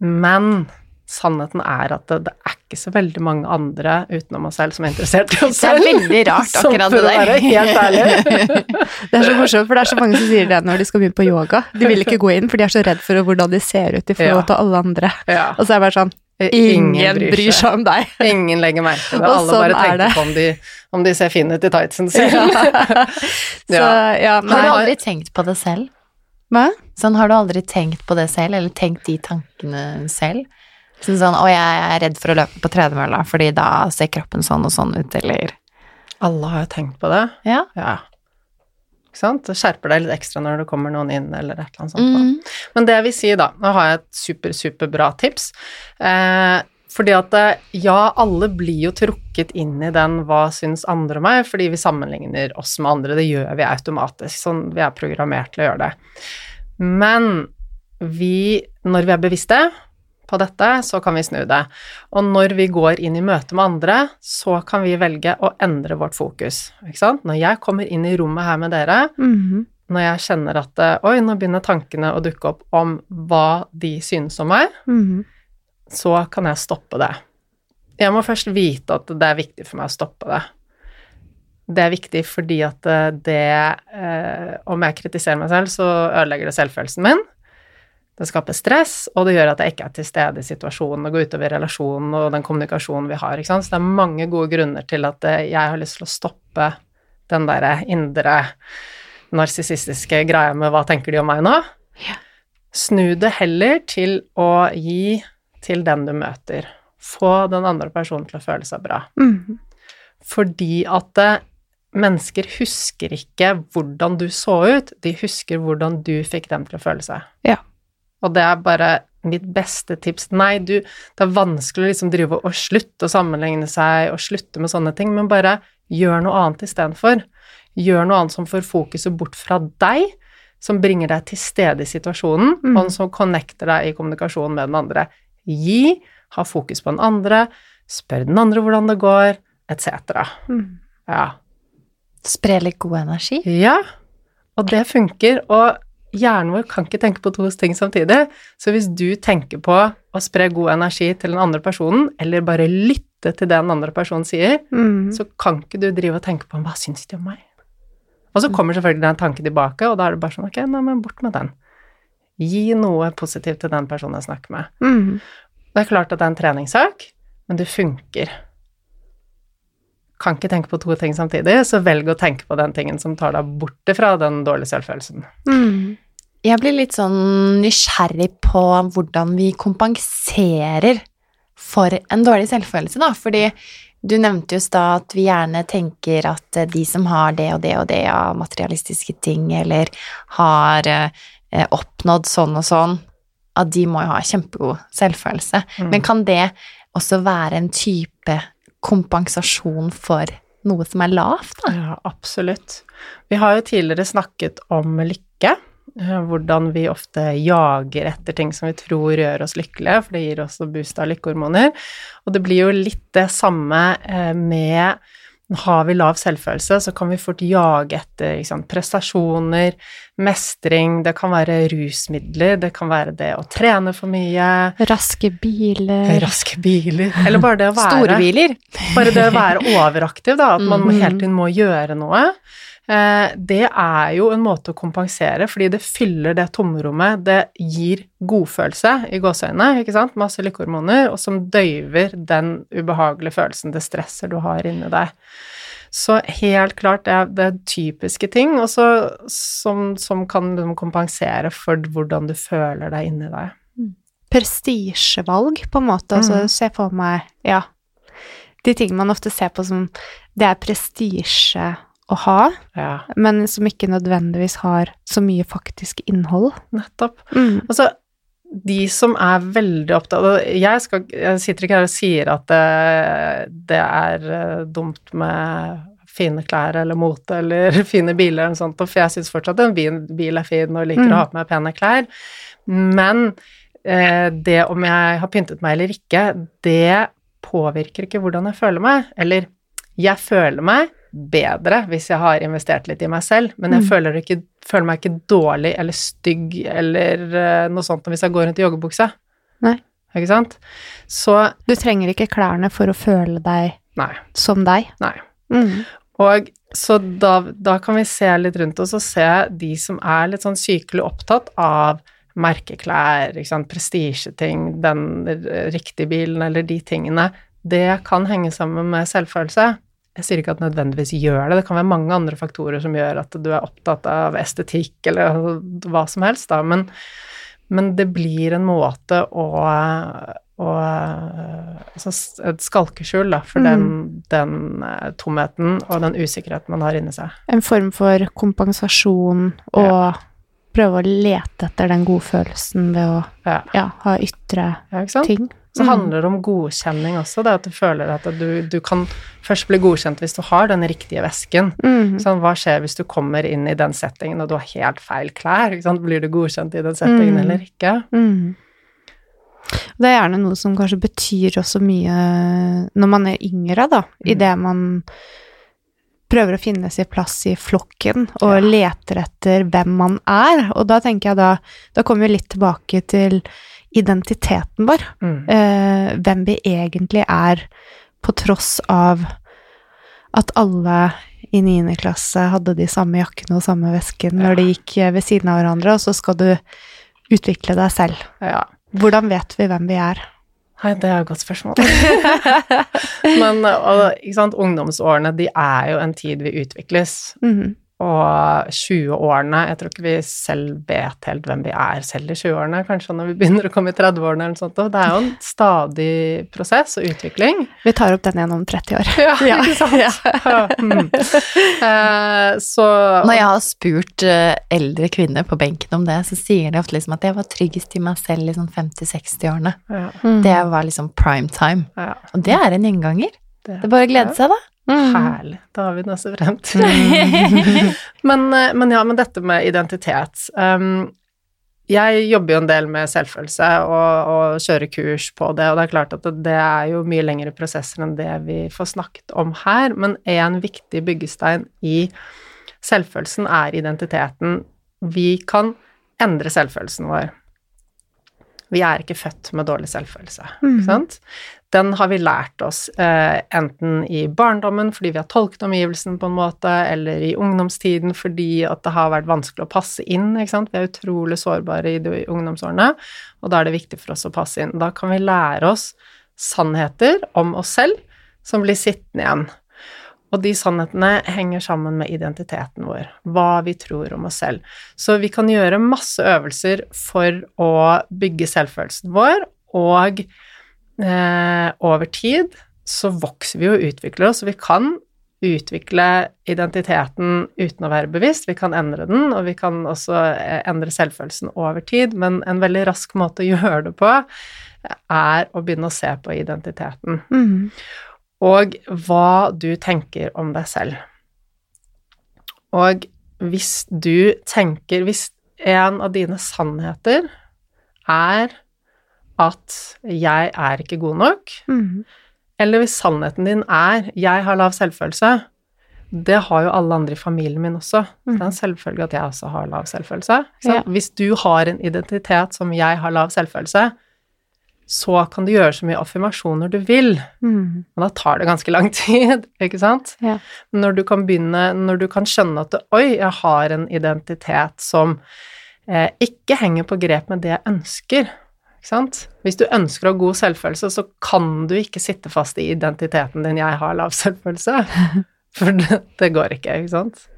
Men sannheten er at det, det er ikke så veldig mange andre utenom oss selv som er interessert i oss Det er veldig rart, <laughs> akkurat det der. helt ærlig. <laughs> Det er så morsomt, for det er så mange som sier det når de skal begynne på yoga. De vil ikke gå inn, for de er så redd for hvordan de ser ut i forhold til alle andre. Ja. Og så er det bare sånn Ingen bryr seg om deg. <laughs> Ingen legger merke til det. Og Alle sånn bare er tenker på om de, om de ser fine ut i tightsen sin. Så ja, Har du aldri tenkt på det selv? Hva? Sånn, har du aldri tenkt på det selv, eller tenkt de tankene selv? Sånn sånn, å, jeg er redd for å løpe på tredemølla, fordi da ser kroppen sånn og sånn ut, eller Alle har jo tenkt på det. Ja. Ja. Ikke sant? Det skjerper deg litt ekstra når det kommer noen inn, eller et eller annet sånt. Mm. Men det jeg vil si, da Nå har jeg et super, superbra tips. Eh, fordi at eh, ja, alle blir jo trukket inn i den 'hva syns andre om meg', fordi vi sammenligner oss med andre. Det gjør vi automatisk. Sånn, vi er programmert til å gjøre det. Men vi, når vi er bevisste på dette, så kan vi snu det. Og når vi går inn i møte med andre, så kan vi velge å endre vårt fokus. Ikke sant? Når jeg kommer inn i rommet her med dere, Mhm. når jeg kjenner at oi, nå begynner tankene å dukke opp om hva de synes om meg, Mhm. så kan jeg stoppe det. Jeg må først vite at det er viktig for meg å stoppe det. Det er viktig fordi at eh, det eh, Om jeg kritiserer meg selv, så ødelegger det selvfølelsen min. Det skaper stress, og det gjør at jeg ikke er til stede i situasjonen og går utover relasjonen og den kommunikasjonen vi har. Så det er mange gode grunner til at eh, jeg har lyst til å stoppe den derre indre narsissistiske greia med 'hva tenker de om meg nå'? Snu det heller til å gi til den du møter. Få den andre personen til å føle seg bra. Mm. Fordi at eh, mennesker husker ikke hvordan du så ut, de husker hvordan du fikk dem til å føle seg. Ja. Og det er bare mitt beste tips. Nei, du, det er vanskelig å liksom drive og slutte å sammenligne seg og slutte med sånne ting, men bare gjør noe annet istedenfor. Gjør noe annet som får fokuset bort fra deg, som bringer deg til stede i situasjonen, Mm. og som connecter deg i kommunikasjon med den andre. Gi, ha fokus på den andre, spør den andre hvordan det går, etc. Mm. Ja. Spre litt god energi. Ja. Og det funker. Og hjernen vår kan ikke tenke på to ting samtidig. Så hvis du tenker på å spre god energi til den andre personen, eller bare lytte til det den andre personen sier, Mm. så kan ikke du drive og tenke på hva syns de om meg? Og så kommer selvfølgelig den tanken tilbake, og da er det bare sånn ok, nei, men bort med den. Gi noe positivt til den personen jeg snakker med. Mm. Det er klart at det er en treningssak, men det funker. Kan ikke tenke på to ting samtidig, så velg å tenke på den tingen som tar deg borte fra den dårlige selvfølelsen. Mm. Jeg blir litt sånn nysgjerrig på hvordan vi kompenserer for en dårlig selvfølelse, da. Fordi du nevnte jo i stad at vi gjerne tenker at eh, de som har det og det og det av materialistiske ting, eller har eh, oppnådd sånn og sånn, at de må jo ha kjempegod selvfølelse. Mm. Men kan det også være en type kompensasjon for noe som er lavt, da? Ja, absolutt. Vi har jo tidligere snakket om lykke. Eh, Hvordan vi ofte jager etter ting som vi tror gjør oss lykkelige, for det gir oss boost av lykkehormoner. Og det blir jo litt det samme eh, med har vi lav selvfølelse, så kan vi fort jage etter sant, prestasjoner, mestring, det kan være rusmidler, det kan være det å trene for mye, Raske biler. <laughs> raske biler, eller bare det å være Store biler. bare det å være <laughs> overaktiv, da, at man Mhm. hele tiden må gjøre noe, det er jo en måte å kompensere, fordi det fyller det tomrommet, det gir godfølelse i gåseøynene, ikke sant, masse lykkehormoner, og som døyver den ubehagelige følelsen, det stresset du har inni deg. Så helt klart, det er, det er typiske ting, også, som, som kan kompensere for hvordan du føler deg inni deg. prestisjevalg, på en måte. Altså, Mhm. se for meg Ja. De tingene man ofte ser på som det er prestisje å ha, Ja, men som ikke nødvendigvis har så mye faktisk innhold. nettopp. Mm. Altså, de som er veldig opptatt og jeg, skal, jeg sitter ikke her og sier at det, det er eh, dumt med fine klær eller mote eller <laughs> fine biler eller noe sånt, for jeg syns fortsatt en bil, bil er fin og liker Mm. å ha på meg pene klær. Men eh, det om jeg har pyntet meg eller ikke, det påvirker ikke hvordan jeg føler meg. Eller jeg føler meg bedre hvis jeg har investert litt i meg selv, men jeg Mm. føler, ikke, føler meg ikke dårlig eller stygg eller eh, noe sånt hvis jeg går rundt i joggebukse. Nei. Ikke sant? Så Du trenger ikke klærne for å føle deg nei. som deg. Nei. Mm. Og så da, da kan vi se litt rundt oss og se de som er litt sånn sykelig opptatt av merkeklær, prestisjeting, den riktige bilen eller de tingene, det kan henge sammen med selvfølelse. Jeg sier ikke at nødvendigvis gjør det, det kan være mange andre faktorer som gjør at du er opptatt av estetikk eller hva som helst, da, men, men det blir en måte å, å altså Et skalkeskjul, da, for den, den eh, tomheten og den usikkerheten man har inni seg. En form for kompensasjon og prøve å lete etter den godfølelsen ved å Ja, ja, ha ytre ja ting. Så Mm. handler det om godkjenning også, det at du føler at du, du kan først bli godkjent hvis du har den riktige vesken. Mm. Sånn, hva skjer hvis du kommer inn i den settingen og du har helt feil klær? Blir du godkjent i den settingen Mm. eller ikke? Mm. Det er gjerne noe som kanskje betyr også mye når man er yngre, da. Mm. det man prøver å finne sin plass i flokken og Ja. leter etter hvem man er. Og da tenker jeg da Da kommer vi litt tilbake til identiteten vår. Mm. Eh, hvem vi egentlig er, på tross av at alle i niende klasse hadde de samme jakkene og samme vesken når de gikk eh, ved siden av hverandre, og så skal du utvikle deg selv. Ja. Hvordan vet vi hvem vi er? Nei, det er et godt spørsmål. <laughs> Men og, ungdomsårene, de er jo en tid vi utvikles. Mhm. Og 20-årene Jeg tror ikke vi selv vet helt hvem vi er selv i 20-årene, kanskje når vi begynner å komme i 30-årene eller noe sånt. og Det er jo en stadig prosess og utvikling. Vi tar opp den igjen om 30 år. Ja, <laughs> Ja. ikke sant? Ja. <laughs> Mm. Eh, så Når jeg har spurt eh, eldre kvinner på benken om det, så sier de ofte liksom at jeg var tryggest i meg selv i sånn 50-60-årene. ja, Mm. Det var liksom prime time. ja, Og det er en gjenganger. det Det er bare å glede seg, da. Mm. Herlig. Da har vi den også frem til. men, eh, men ja, men dette med identitet um, Jeg jobber jo en del med selvfølelse og, og kjører kurs på det, og det er klart at det, er jo mye lengre prosesser enn det vi får snakket om her, men en viktig byggestein i Selvfølelsen er identiteten. Vi kan endre selvfølelsen vår. Vi er ikke født med dårlig selvfølelse, ikke sant? Den har vi lært oss eh, enten i barndommen fordi vi har tolket omgivelsen på en måte, eller i ungdomstiden fordi at det har vært vanskelig å passe inn? Vi er utrolig sårbare i de ungdomsårene, og da er det viktig for oss å passe inn. Da kan vi lære oss sannheter om oss selv som blir sittende igjen. Og de sannhetene henger sammen med identiteten vår, hva vi tror om oss selv. Så vi kan gjøre masse øvelser for å bygge selvfølelsen vår, og eh, over tid så vokser vi og utvikler oss, vi kan utvikle identiteten uten å være bevisst. Vi kan endre den, og vi kan også eh, endre selvfølelsen over tid, men en veldig rask måte å <laughs> gjøre det på er å begynne å se på identiteten. Mhm. Og hva du tenker om deg selv. Og hvis du tenker Hvis en av dine sannheter er at 'jeg er ikke god nok', mm. eller hvis sannheten din er 'jeg har lav selvfølelse', det har jo alle andre i familien min også. Det er en selvfølge at jeg også har lav selvfølelse. sant? Hvis du har en identitet som 'jeg har lav selvfølelse', så kan du gjøre så mye affirmasjoner du vil, mm. men da tar det ganske lang <laughs> tid, ikke sant? Ja. Når du kan begynne, når du kan skjønne at oi, jeg har en identitet som eh, ikke henger på grep med det jeg ønsker, ikke sant? Hvis du ønsker å ha god selvfølelse, så kan du ikke sitte fast i identiteten din 'jeg har lav selvfølelse', <laughs> for det, det går ikke, ikke sant?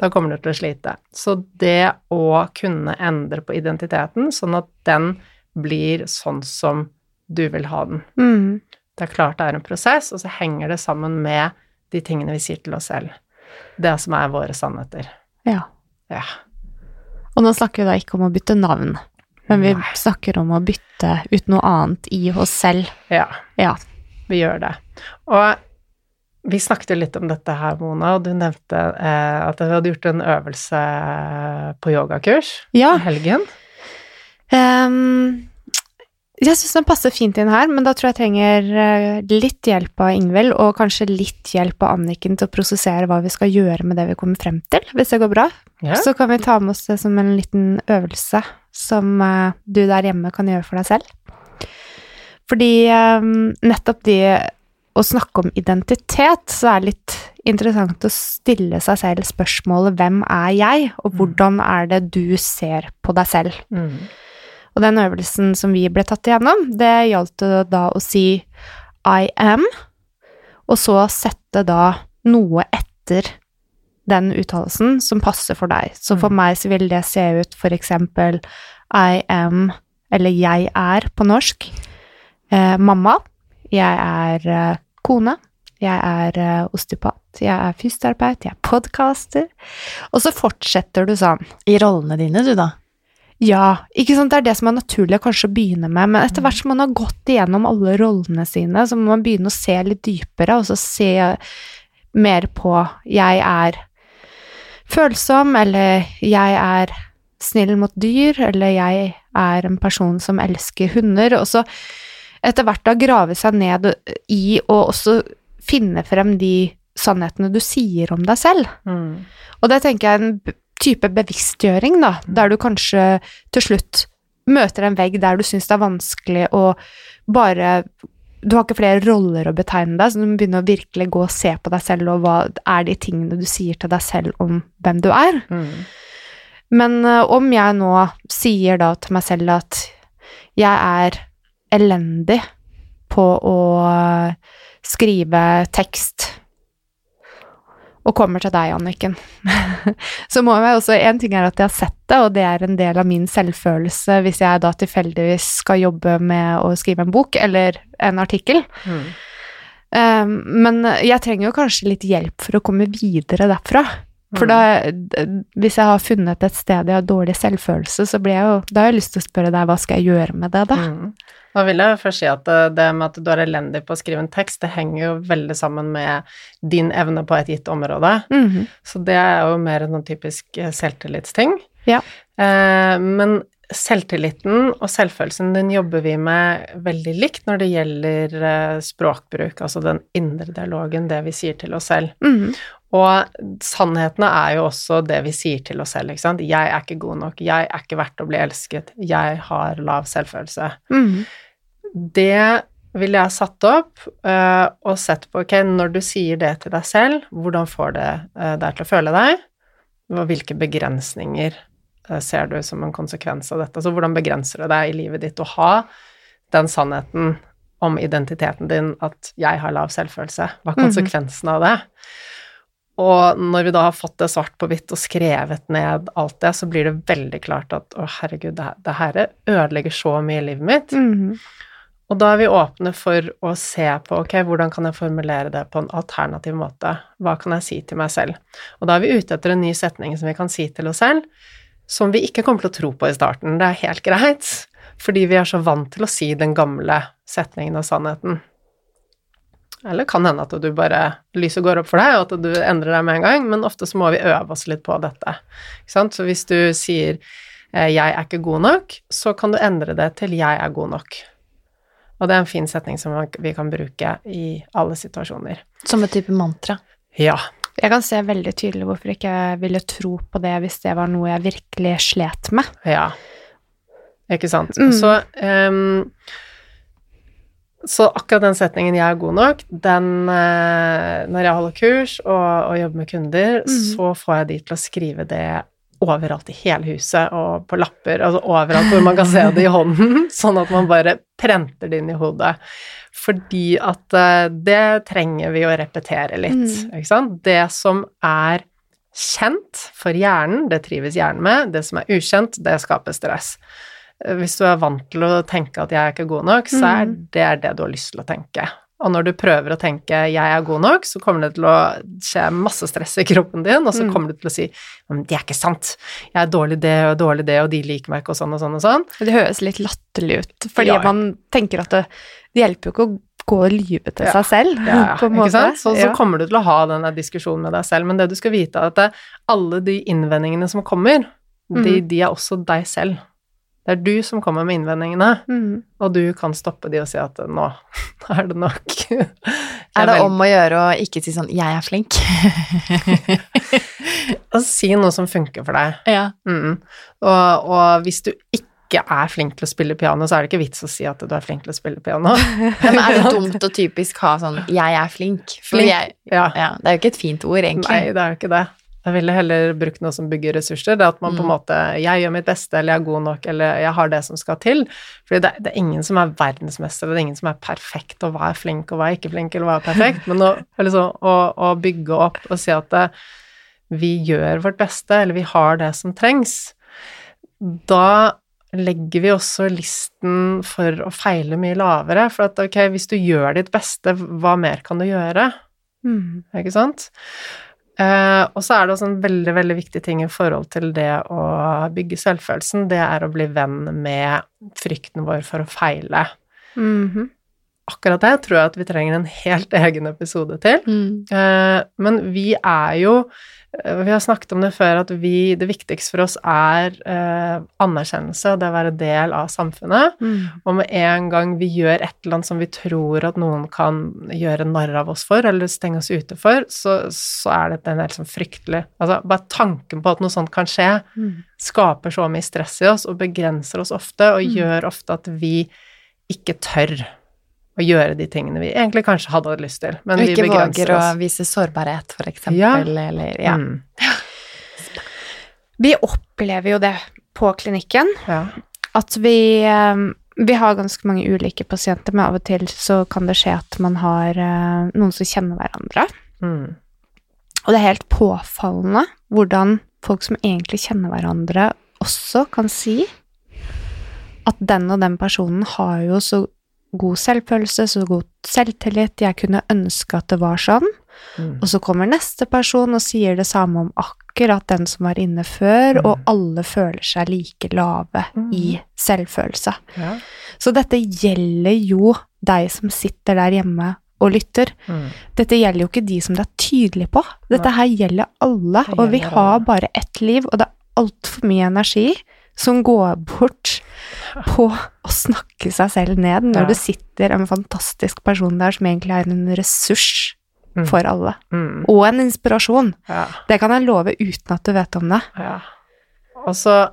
Da kommer du til å slite. Så det å kunne endre på identiteten, sånn at den blir sånn som du vil ha den. Mm. Det er klart det er en prosess, og så henger det sammen med de tingene vi sier til oss selv. Det som er våre sannheter. Ja. Ja. Og nå snakker vi da ikke om å bytte navn, men vi Nei. snakker om å bytte ut noe annet i oss selv. ja, Ja. vi gjør det. Og vi snakket jo litt om dette her, Mona, og du nevnte eh, at du hadde gjort en øvelse på yogakurs Ja. i helgen. Ehm, jeg syns den passer fint inn her, men da tror jeg jeg trenger eh, litt hjelp av Ingvild, og kanskje litt hjelp av Anniken til å prosessere hva vi skal gjøre med det vi kommer frem til, hvis det går bra. Ja. Så kan vi ta med oss det som en liten øvelse som eh, du der hjemme kan gjøre for deg selv. Fordi eh, nettopp de å snakke om identitet, så er det litt interessant å stille seg selv spørsmålet 'Hvem er jeg?' og hvordan er det du ser på deg selv? Mm. Og den øvelsen som vi ble tatt igjennom, det gjaldt da å si I am, og så sette da noe etter den uttalelsen som passer for deg. Så for meg så vil det se ut for eksempel I am, eller jeg er på norsk, eh, mamma, jeg er eh, kone, jeg er eh, osteopat, jeg er fysioterapeut, jeg er podcaster, og så fortsetter du sånn. I rollene dine, du, da. Ja, ikke sant, det er det som er naturlig å kanskje begynne med, men etter hvert som man har gått igjennom alle rollene sine, så må man begynne å se litt dypere, og så se mer på jeg er følsom, eller jeg er snill mot dyr, eller jeg er en person som elsker hunder, og så etter hvert da grave seg ned i og også finne frem de sannhetene du sier om deg selv. Mm. Og det tenker jeg er en type bevisstgjøring, da, der du kanskje til slutt møter en vegg der du syns det er vanskelig å bare Du har ikke flere roller å betegne deg, så du må begynne å virkelig gå og se på deg selv, og hva er de tingene du sier til deg selv om hvem du er. Mm. Men uh, om jeg nå sier da til meg selv at jeg er elendig på å skrive tekst, og kommer til deg, Anniken, <laughs> så må jeg også En ting er at jeg har sett det, og det er en del av min selvfølelse hvis jeg da tilfeldigvis skal jobbe med å skrive en bok eller en artikkel. Mm. Um, men jeg trenger jo kanskje litt hjelp for å komme videre derfra. For da, hvis jeg har funnet et sted jeg har dårlig selvfølelse, så blir jeg jo Da har jeg lyst til å spørre deg, hva skal jeg gjøre med det, da? Mm. Nå vil jeg først si at det, det med at du er elendig på å skrive en tekst, det henger jo veldig sammen med din evne på et gitt område. Mhm. Så det er jo mer en sånn typisk eh, selvtillitsting. Ja. Eh, men selvtilliten og selvfølelsen den jobber vi med veldig likt når det gjelder eh, språkbruk, altså den indre dialogen, det vi sier til oss selv. Mhm. Og sannhetene er jo også det vi sier til oss selv, ikke sant. Jeg er ikke god nok, jeg er ikke verdt å bli elsket, jeg har lav selvfølelse. Mhm. Det ville jeg satt opp uh, og sett på, ok, når du sier det til deg selv, hvordan får det uh, deg til å føle deg? Og hvilke begrensninger uh, ser du som en konsekvens av dette? Altså hvordan begrenser det deg i livet ditt å ha den sannheten om identiteten din at jeg har lav selvfølelse? Hva er Mhm. konsekvensen av det? Og når vi da har fått det svart på hvitt og skrevet ned alt det, så blir det veldig klart at å, herregud, det, her- det her ødelegger så mye i livet mitt. Mhm. Og da er vi åpne for å se på ok, hvordan kan jeg formulere det på en alternativ måte. Hva kan jeg si til meg selv? Og da er vi ute etter en ny setning som vi kan si til oss selv, som vi ikke kommer til å tro på i starten. Det er helt greit, fordi vi er så vant til å si den gamle setningen og sannheten. Eller kan hende at du bare lyset går opp for deg, og at du endrer deg med en gang, men ofte så må vi øve oss litt på dette. Så hvis du sier eh, 'jeg er ikke god nok', så kan du endre det til 'jeg er god nok'. Og det er en fin setning som vi kan bruke i alle situasjoner. Som et type mantra. Ja. Jeg kan se veldig tydelig hvorfor ikke jeg ville tro på det hvis det var noe jeg virkelig slet med. Ja. Ikke sant. Mm. Så um, Så akkurat den setningen 'jeg er god nok', den uh, Når jeg holder kurs og, og jobber med kunder, Mm. så får jeg de til å skrive det overalt i hele huset og på lapper, altså overalt hvor man kan se det i hånden, <laughs> sånn at man bare prenter det inn i hodet. Fordi at eh, det trenger vi å repetere litt, Mm. ikke sant. Det som er kjent for hjernen, det trives hjernen med. Det som er ukjent, det skaper stress. Eh, Hvis du er vant til å tenke at jeg er ikke god nok, så er Mm. det det du har lyst til å tenke. Og når du prøver å tenke 'jeg er god nok', så kommer det til å skje masse stress i kroppen din, og så Mm. kommer du til å si det er ikke sant', jeg er dårlig det og dårlig det, og de liker meg ikke, og sånn og sånn og sånn. Det høres litt latterlig ut, fordi Ja. man tenker at det, det hjelper jo ikke å gå og lyve til Ja. seg selv, <laughs> på en ikke måte. sant? Så, så kommer du til å ha denne diskusjonen med deg selv, men det du skal vite er at alle de innvendingene som kommer, de, Mhm. de er også deg selv. Det er du som kommer med innvendingene, mm. og du kan stoppe de og si at nå <laughs> er det nok. <laughs> Er det om å gjøre å ikke si sånn 'jeg er flink'? <laughs> Og si noe som funker for deg. ja. Mm. Og, og hvis du ikke er flink til å spille piano, så er det ikke vits å si at du er flink til å spille piano. Men er det dumt å typisk ha sånn 'jeg er flink'? For Flink. Jeg, Ja. ja, det er jo ikke et fint ord, egentlig. Nei, det er jo ikke det. Jeg ville heller brukt noe som bygger ressurser. Det at man på en Mm. måte Jeg gjør mitt beste, eller jeg er god nok, eller jeg har det som skal til. Fordi det, det er ingen som er verdensmester, det er ingen som er perfekt, og hva er flink, og hva er ikke flink, eller hva er perfekt. Men å, <laughs> liksom, å, å bygge opp og si at det, vi gjør vårt beste, eller vi har det som trengs, da legger vi også listen for å feile mye lavere. For at ok, hvis du gjør ditt beste, hva mer kan du gjøre? Mm. Ikke sant? Eh, og så er det også en veldig, veldig viktig ting i forhold til det å bygge selvfølelsen, det er å bli venn med frykten vår for å feile. Mhm. Akkurat det tror jeg at vi trenger en helt egen episode til. Mm. Uh, men vi er jo Vi har snakket om det før, at vi, det viktigste for oss er eh, anerkjennelse og det å være del av samfunnet. Mm. Og med en gang vi gjør et eller annet som vi tror at noen kan gjøre narr av oss for, eller stenge oss ute for, så, så er dette en helt sånn fryktelig Altså, bare tanken på at noe sånt kan skje, mm. skaper så mye stress i oss og begrenser oss ofte, og Mm. gjør ofte at vi ikke tør å gjøre de tingene vi egentlig kanskje hadde lyst til, men vi ikke våger å vise sårbarhet, for eksempel, Ja. eller ja. Mm. Vi opplever jo det på klinikken, ja. at vi, eh, vi har ganske mange ulike pasienter, men av og til så kan det skje at man har eh, noen som kjenner hverandre. Mm. Og det er helt påfallende hvordan folk som egentlig kjenner hverandre, også kan si at den og den personen har jo så god selvfølelse, så god selvtillit, jeg kunne ønske at det var sånn. Mm. Og så kommer neste person og sier det samme om akkurat den som var inne før, Mm. og alle føler seg like lave Mm. i selvfølelse. Ja. Så dette gjelder jo deg som sitter der hjemme og lytter. Mm. Dette gjelder jo ikke de som det er tydelig på. Dette her gjelder alle, gjelder og vi har alle. bare ett liv, og det er altfor mye energi som går bort på å snakke seg selv ned når Ja. det sitter en fantastisk person der som egentlig er en ressurs Mm. for alle. Mm. Og en inspirasjon. Ja. Det kan jeg love uten at du vet om det. Ja. Og så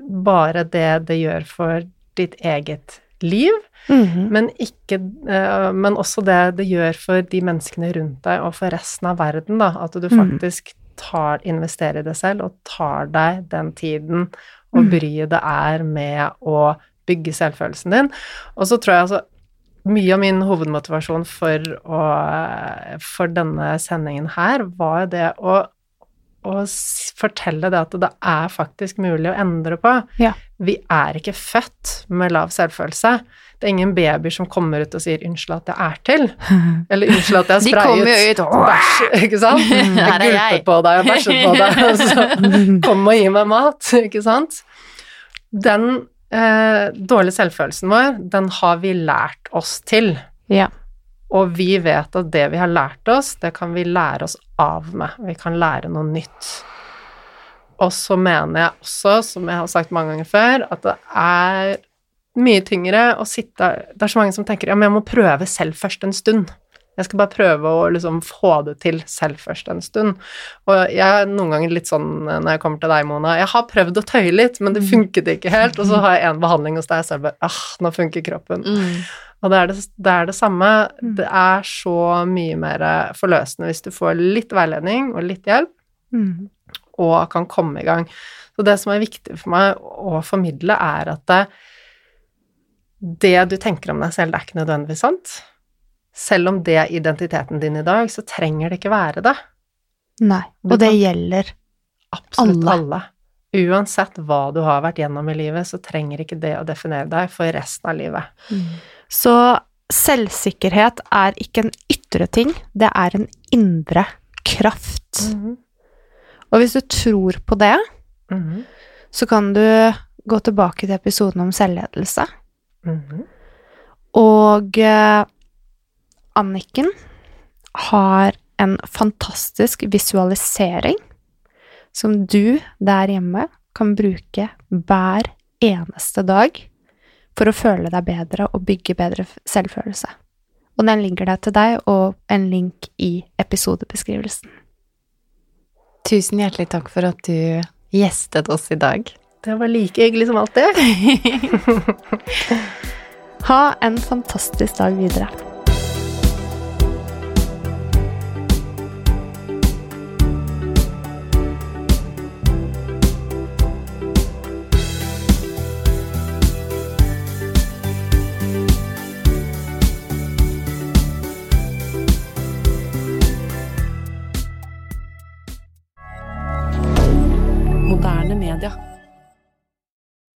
bare det det gjør for ditt eget liv, Mhm. men, ikke, eh, men også det det gjør for de menneskene rundt deg og for resten av verden, da. At du Mhm. faktisk tar, investerer i deg selv og tar deg den tiden og Mhm. bryet det er med å bygge selvfølelsen din. Og så tror jeg altså mye av min hovedmotivasjon for, å, for denne sendingen her var det å, å fortelle det at det er faktisk mulig å endre på. Ja. Vi er ikke født med lav selvfølelse. Det er ingen babyer som kommer ut og sier 'unnskyld at jeg er til', <laughs> eller 'unnskyld at jeg sprayet bæsj', <laughs> <laughs> ikke sant? Jeg gulpet jeg. på deg og bæsjet på deg, og så kom og gi meg mat, ikke sant? Den eh, dårlige selvfølelsen vår, den har vi lært oss til. Ja. Og vi vet at det vi har lært oss, det kan vi lære oss av med. Vi kan lære noe nytt. Og så mener jeg også, som jeg har sagt mange ganger før, at det er mye tyngre å sitte Det er så mange som tenker ja, men jeg må prøve selv først en stund. Jeg skal bare prøve å liksom få det til selv først en stund. Og jeg er noen ganger litt sånn når jeg kommer til deg, Mona Jeg har prøvd å tøye litt, men det funket ikke helt. Og så har jeg en behandling hos deg, så jeg bare ah, nå funker kroppen. Mm. Og det er det, det er det samme. Det er så mye mer forløsende hvis du får litt veiledning og litt hjelp, mm. og kan komme i gang. Så det som er viktig for meg å formidle, er at det, det du tenker om deg selv, det er ikke nødvendigvis sant. Selv om det er identiteten din i dag, så trenger det ikke være det. Nei. Og det gjelder Absolutt Alle. alle. Uansett hva du har vært gjennom i livet, så trenger ikke det å definere deg for resten av livet. Så selvsikkerhet er ikke en ytre ting, det er en indre kraft. Og hvis du tror på det, mm. så kan du gå tilbake til episoden om selvledelse. Mhm. Og eh, Anniken har en fantastisk visualisering som du der hjemme kan bruke hver eneste dag for å føle deg bedre og bygge bedre selvfølelse. Og den ligger der til deg, og en link i episodebeskrivelsen. Tusen hjertelig takk for at du gjestet oss i dag. Det var like hyggelig som alltid. <laughs> <laughs> Ha en fantastisk dag videre.